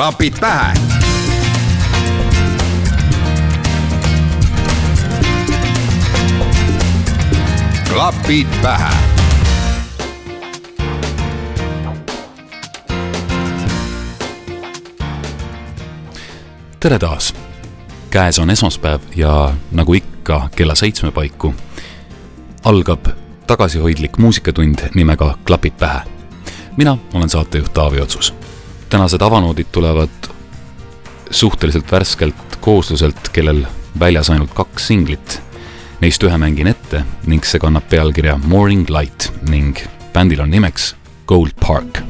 klapid pähe. klapid pähe. tere taas. käes on esmaspäev ja nagu ikka kella seitsme paiku algab tagasihoidlik muusikatund nimega Klapid pähe. mina olen saatejuht Taavi Otsus tänased avanoodid tulevad suhteliselt värskelt koosluselt, kellel väljas ainult kaks singlit. Neist ühe mängin ette ning see kannab pealkirja Morning Light ning bändil on nimeks Gold Park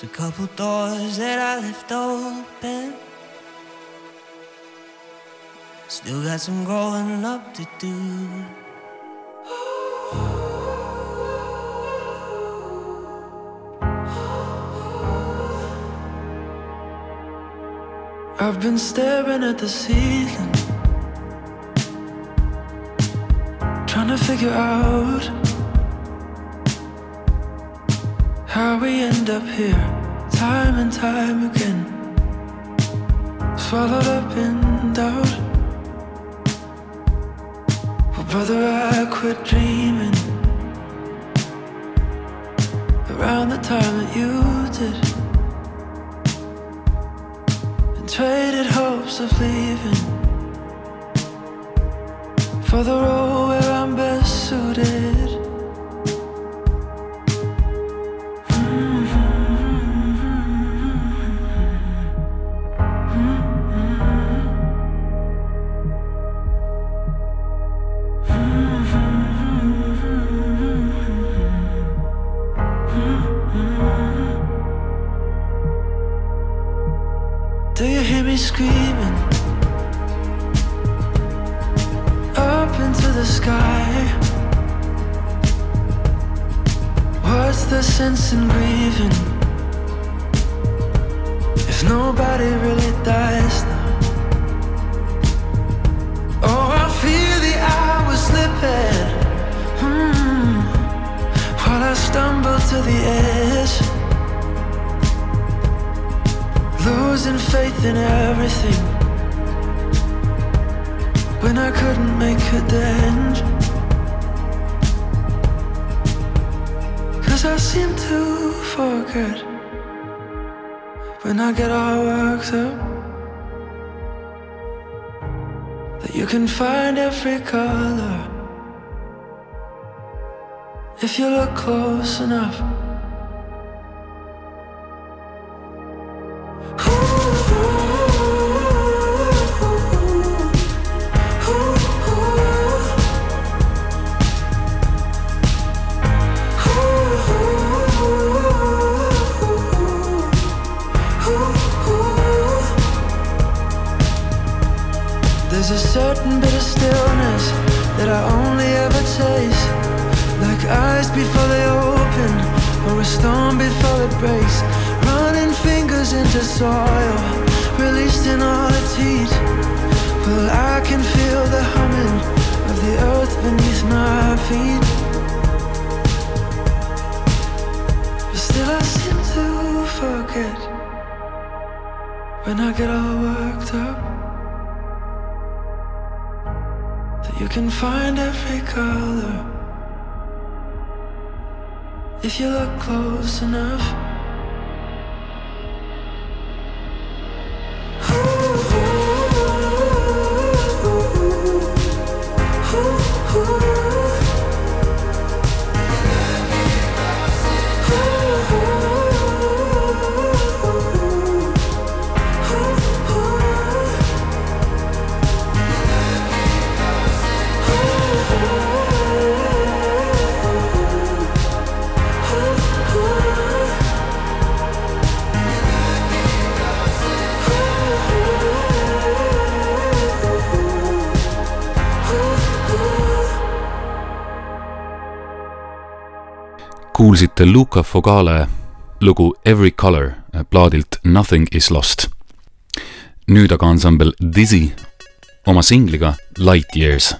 There's a couple doors that I left open. Still got some growing up to do. I've been staring at the ceiling, trying to figure out. how we end up here, time and time again. Swallowed up in doubt. Well, brother, I quit dreaming around the time that you did. And traded hopes of leaving for the role where I'm best suited. close enough. enough. kuulsite Luca Fogale lugu Every Color eh, plaadilt Nothing is lost. nüüd aga ansambel Dizzy oma singliga Light Years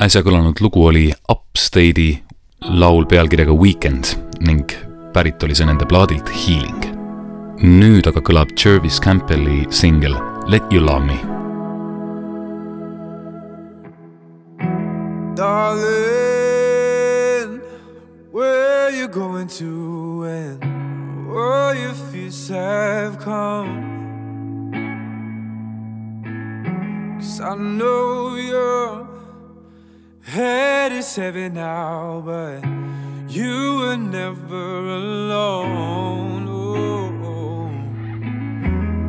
äsja kõlanud lugu oli Upstate'i laul pealkirjaga Weekend ning pärit oli see nende plaadilt Healing. nüüd aga kõlab Jervis Campbelli singel Let you love me. Darling, where you going to and all your fears have come? Cause I know your head is heavy now, but you were never alone. Oh.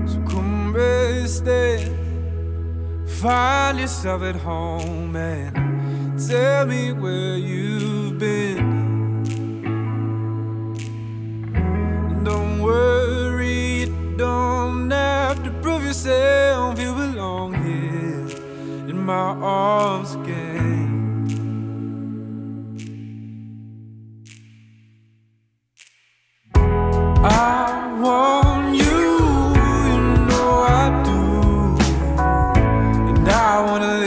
So come rest in, find yourself at home and tell me where you've been. Don't worry don't have to prove yourself, you belong here in my arms again. I want you, you know I do, and I wanna.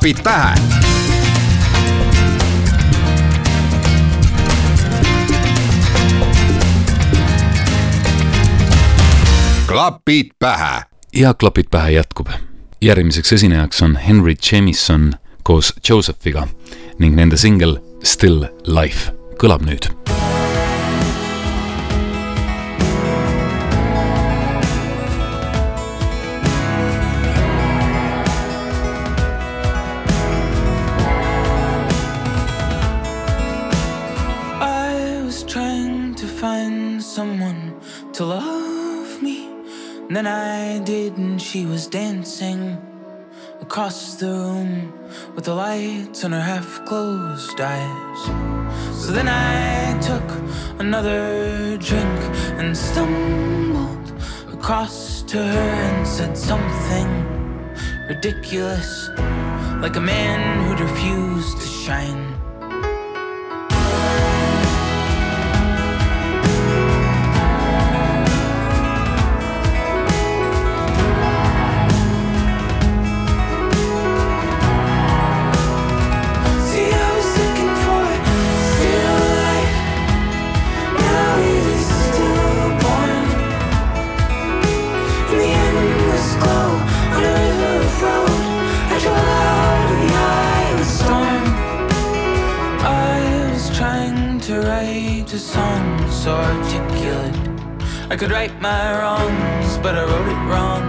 klapid pähe. klapid pähe. ja klapid pähe jätkub. järgmiseks esinejaks on Henry Jameson koos Josephiga ning nende singel Still Life kõlab nüüd Then I didn't, she was dancing across the room with the lights on her half closed eyes. So then I took another drink and stumbled across to her and said something ridiculous, like a man who'd refused to shine. I could write my wrongs, but I wrote it wrong.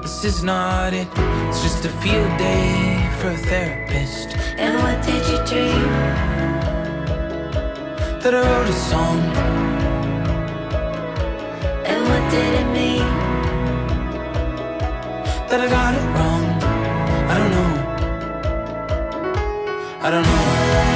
This is not it, it's just a field day for a therapist. And what did you dream? That I wrote a song. And what did it mean? That I got it wrong. I don't know. I don't know.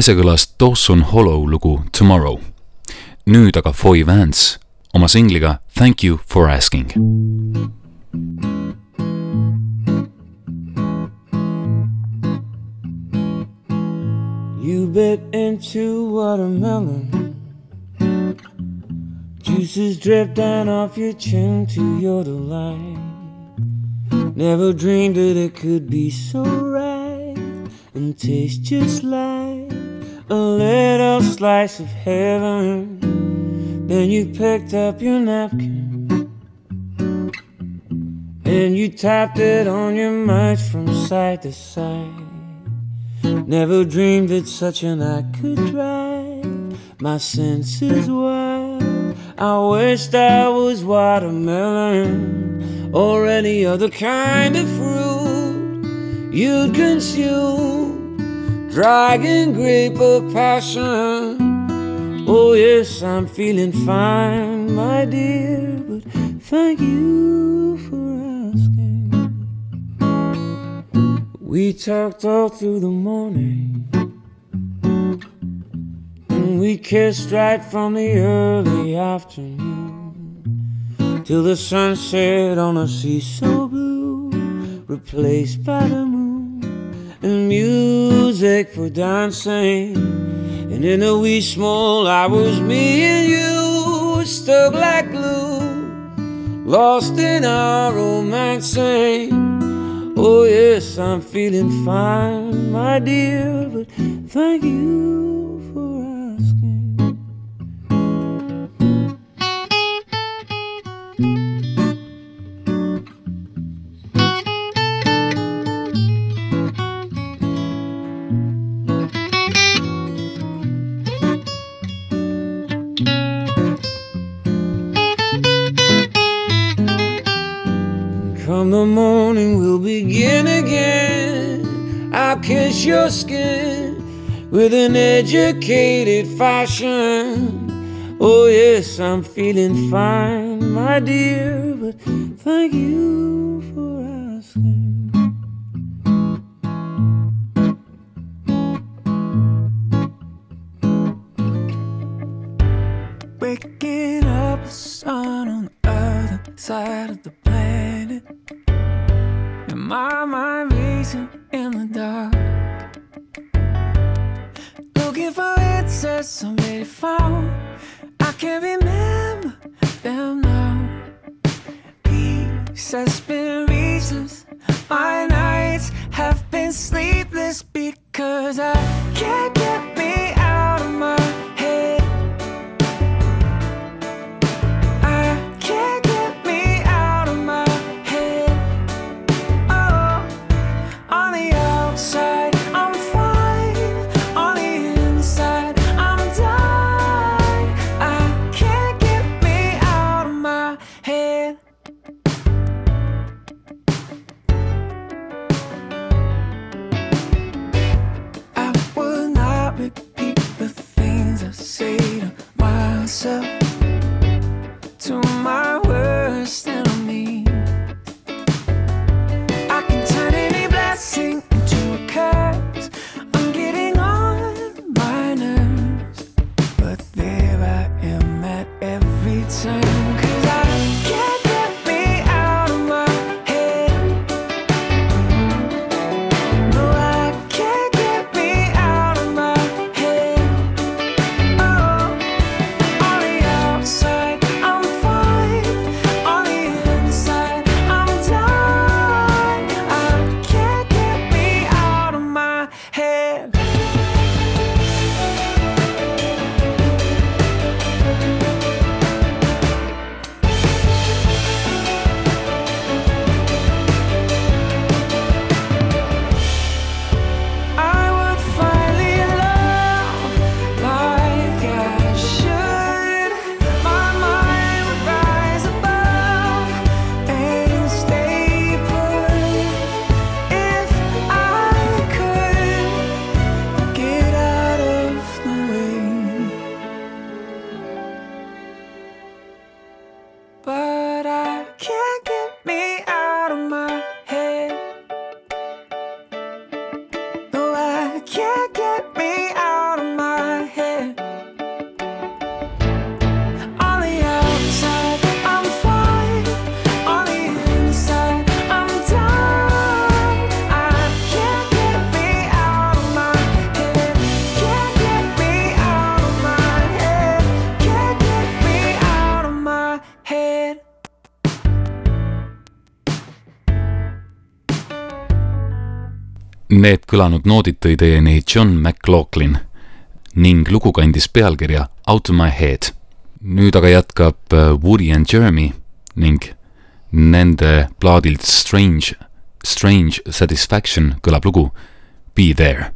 Äsja kõlas Dawson Hollow lugu Tomorrow. nüüd aga Foy Vance oma singliga Thank you for asking. You bit into watermelon. Juices drip down off your chin to your delight. Never dreamed that it could be so right and taste just like a little slice of heaven. Then you picked up your napkin and you tapped it on your mouth from side to side. Never dreamed that such an act could drive my senses wild. I wished I was watermelon or any other kind of fruit you'd consume. Dragon grape of passion. Oh, yes, I'm feeling fine, my dear, but thank you for asking. We talked all through the morning. And we kissed right from the early afternoon till the sun set on a sea so blue, replaced by the moon and music for dancing. And in the wee small hours, me and you stuck like glue, lost in our romancing. Oh, yes, I'm feeling fine, my dear, but thank you with an educated fashion. Oh, yes, I'm feeling fine, my dear, but thank you for asking. Waking up the sun on the other side of the planet. And my mind racing in the dark. Answers somebody found. I can't remember them now. Peace has been reasons. My nights have been sleepless because I can't get kõlanud noodid tõi teieni John McLaughlin ning lugu kandis pealkirja Out of my head. nüüd aga jätkab äh, Woody and Jeremy ning nende plaadilt Strange, Strange Satisfaction kõlab lugu Be there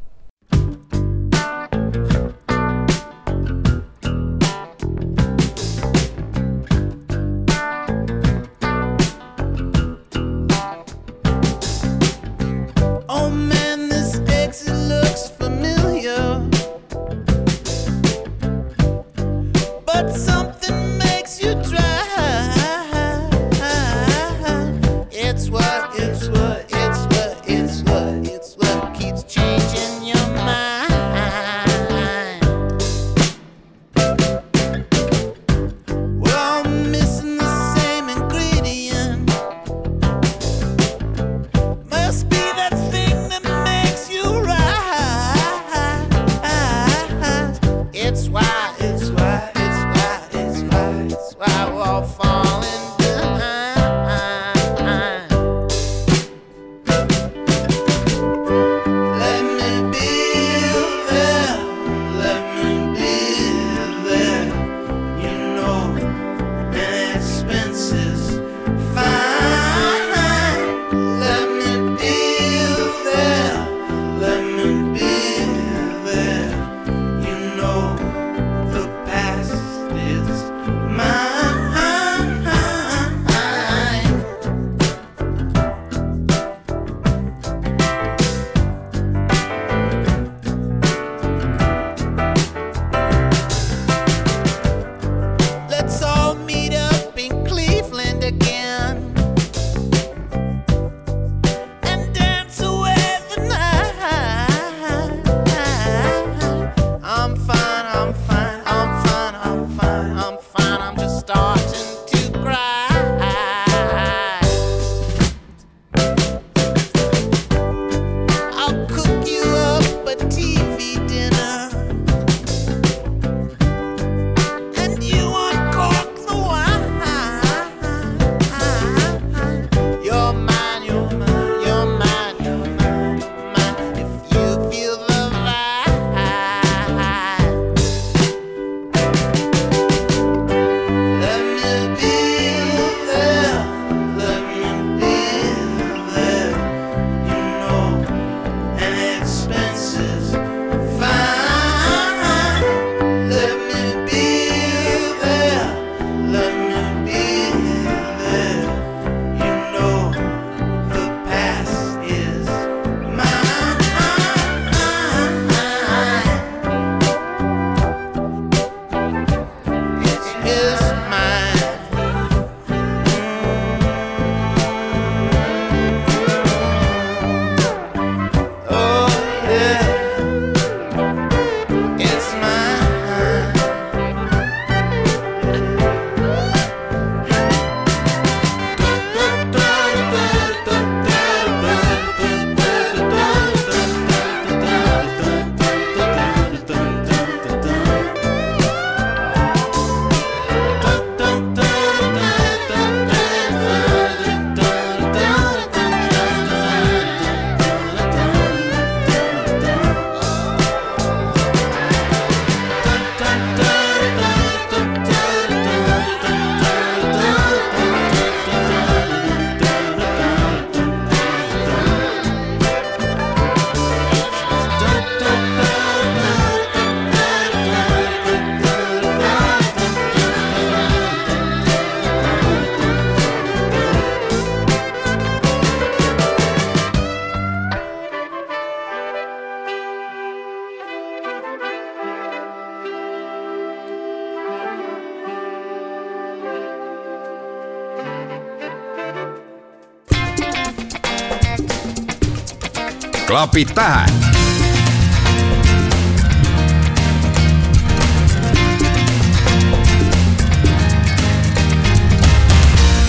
klapid pähe.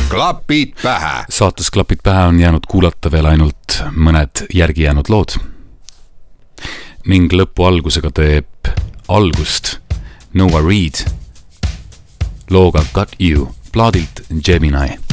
klapid pähe. saates Klapid pähe on jäänud kuulata veel ainult mõned järgijäänud lood. ning lõpu algusega teeb algust Noah Reed looga Got You plaadilt Gemini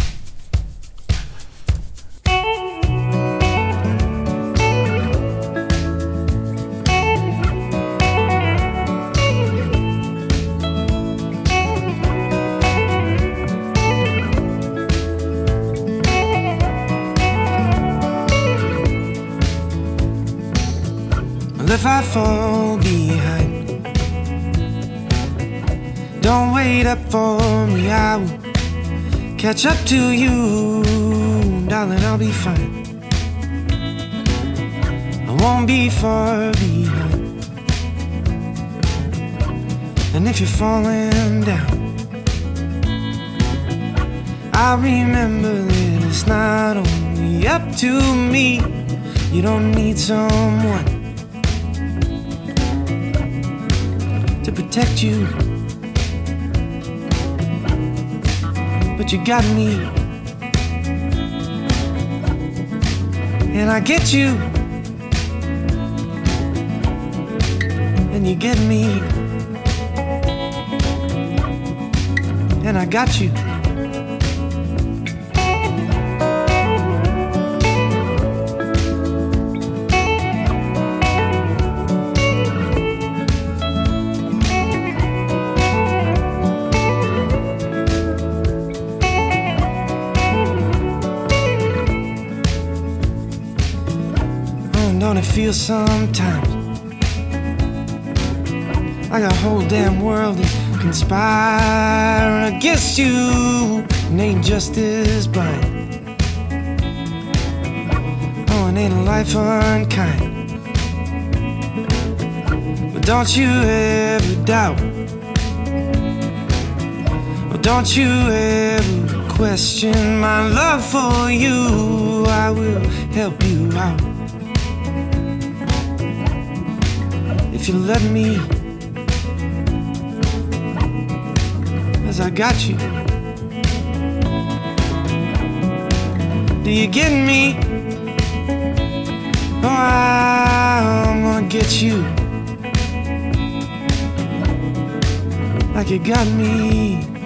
fall behind. Don't wait up for me, I will catch up to you, darling. I'll be fine. I won't be far behind. And if you're falling down, I'll remember that it's not only up to me. You don't need someone protect you, but you got me, and I get you, and you get me, and I got you. Feel sometimes like a whole damn world is conspiring against you and ain't justice blind? Oh, and ain't a life unkind? But don't you ever doubt? Or don't you ever question my love for you? I will help you out. If you let me. As I got you. Do you get me? Oh, I'm gonna get you. Like you got me.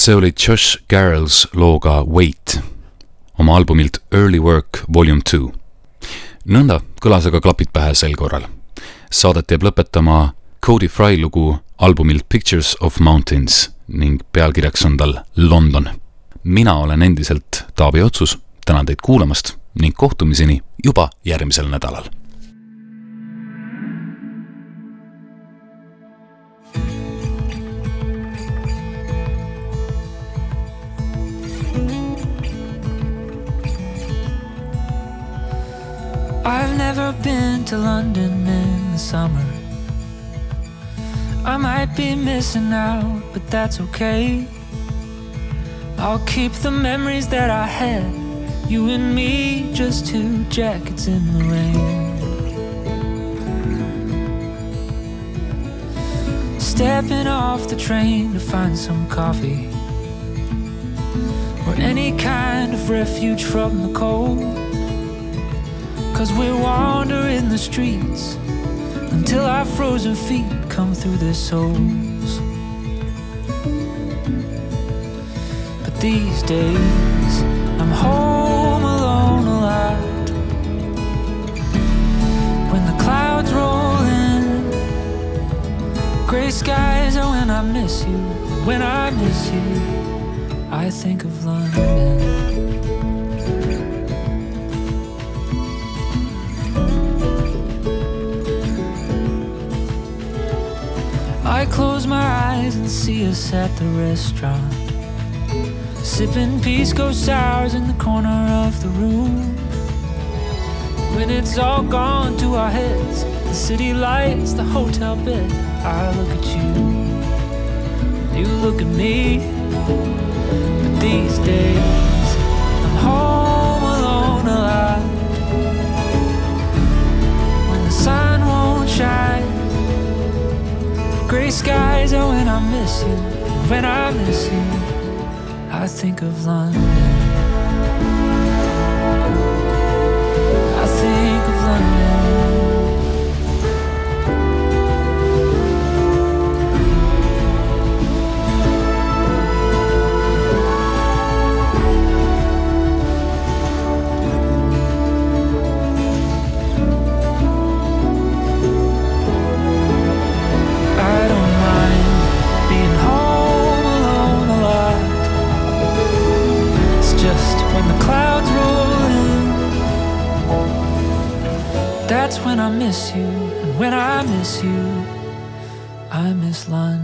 See oli Josh Garrels looga Wait oma albumilt Early Work Volume Two. nõnda kõlas aga klapid pähe sel korral. Saadet jääb lõpetama Cody Fry lugu albumilt Pictures of Mountains ning pealkirjaks on tal London. mina olen endiselt Taavi Otsus, tänan teid kuulamast ning kohtumiseni juba järgmisel nädalal I've never been to London in the summer. I might be missing out, but that's okay. I'll keep the memories that I had. You and me, just two jackets in the rain. Stepping off the train to find some coffee. Or any kind of refuge from the cold. Cause we're wandering the streets until our frozen feet come through their soles. But these days, I'm home alone a lot. When the clouds roll in, gray skies oh, are when I miss you. When I miss you, I think of London. Close my eyes and see us at the restaurant. Sipping pisco sours in the corner of the room. When it's all gone to our heads, the city lights, the hotel bed. I look at you, you look at me. But these days, miss you. When I miss you, I think of London. Miss you, and when I miss you, I miss London.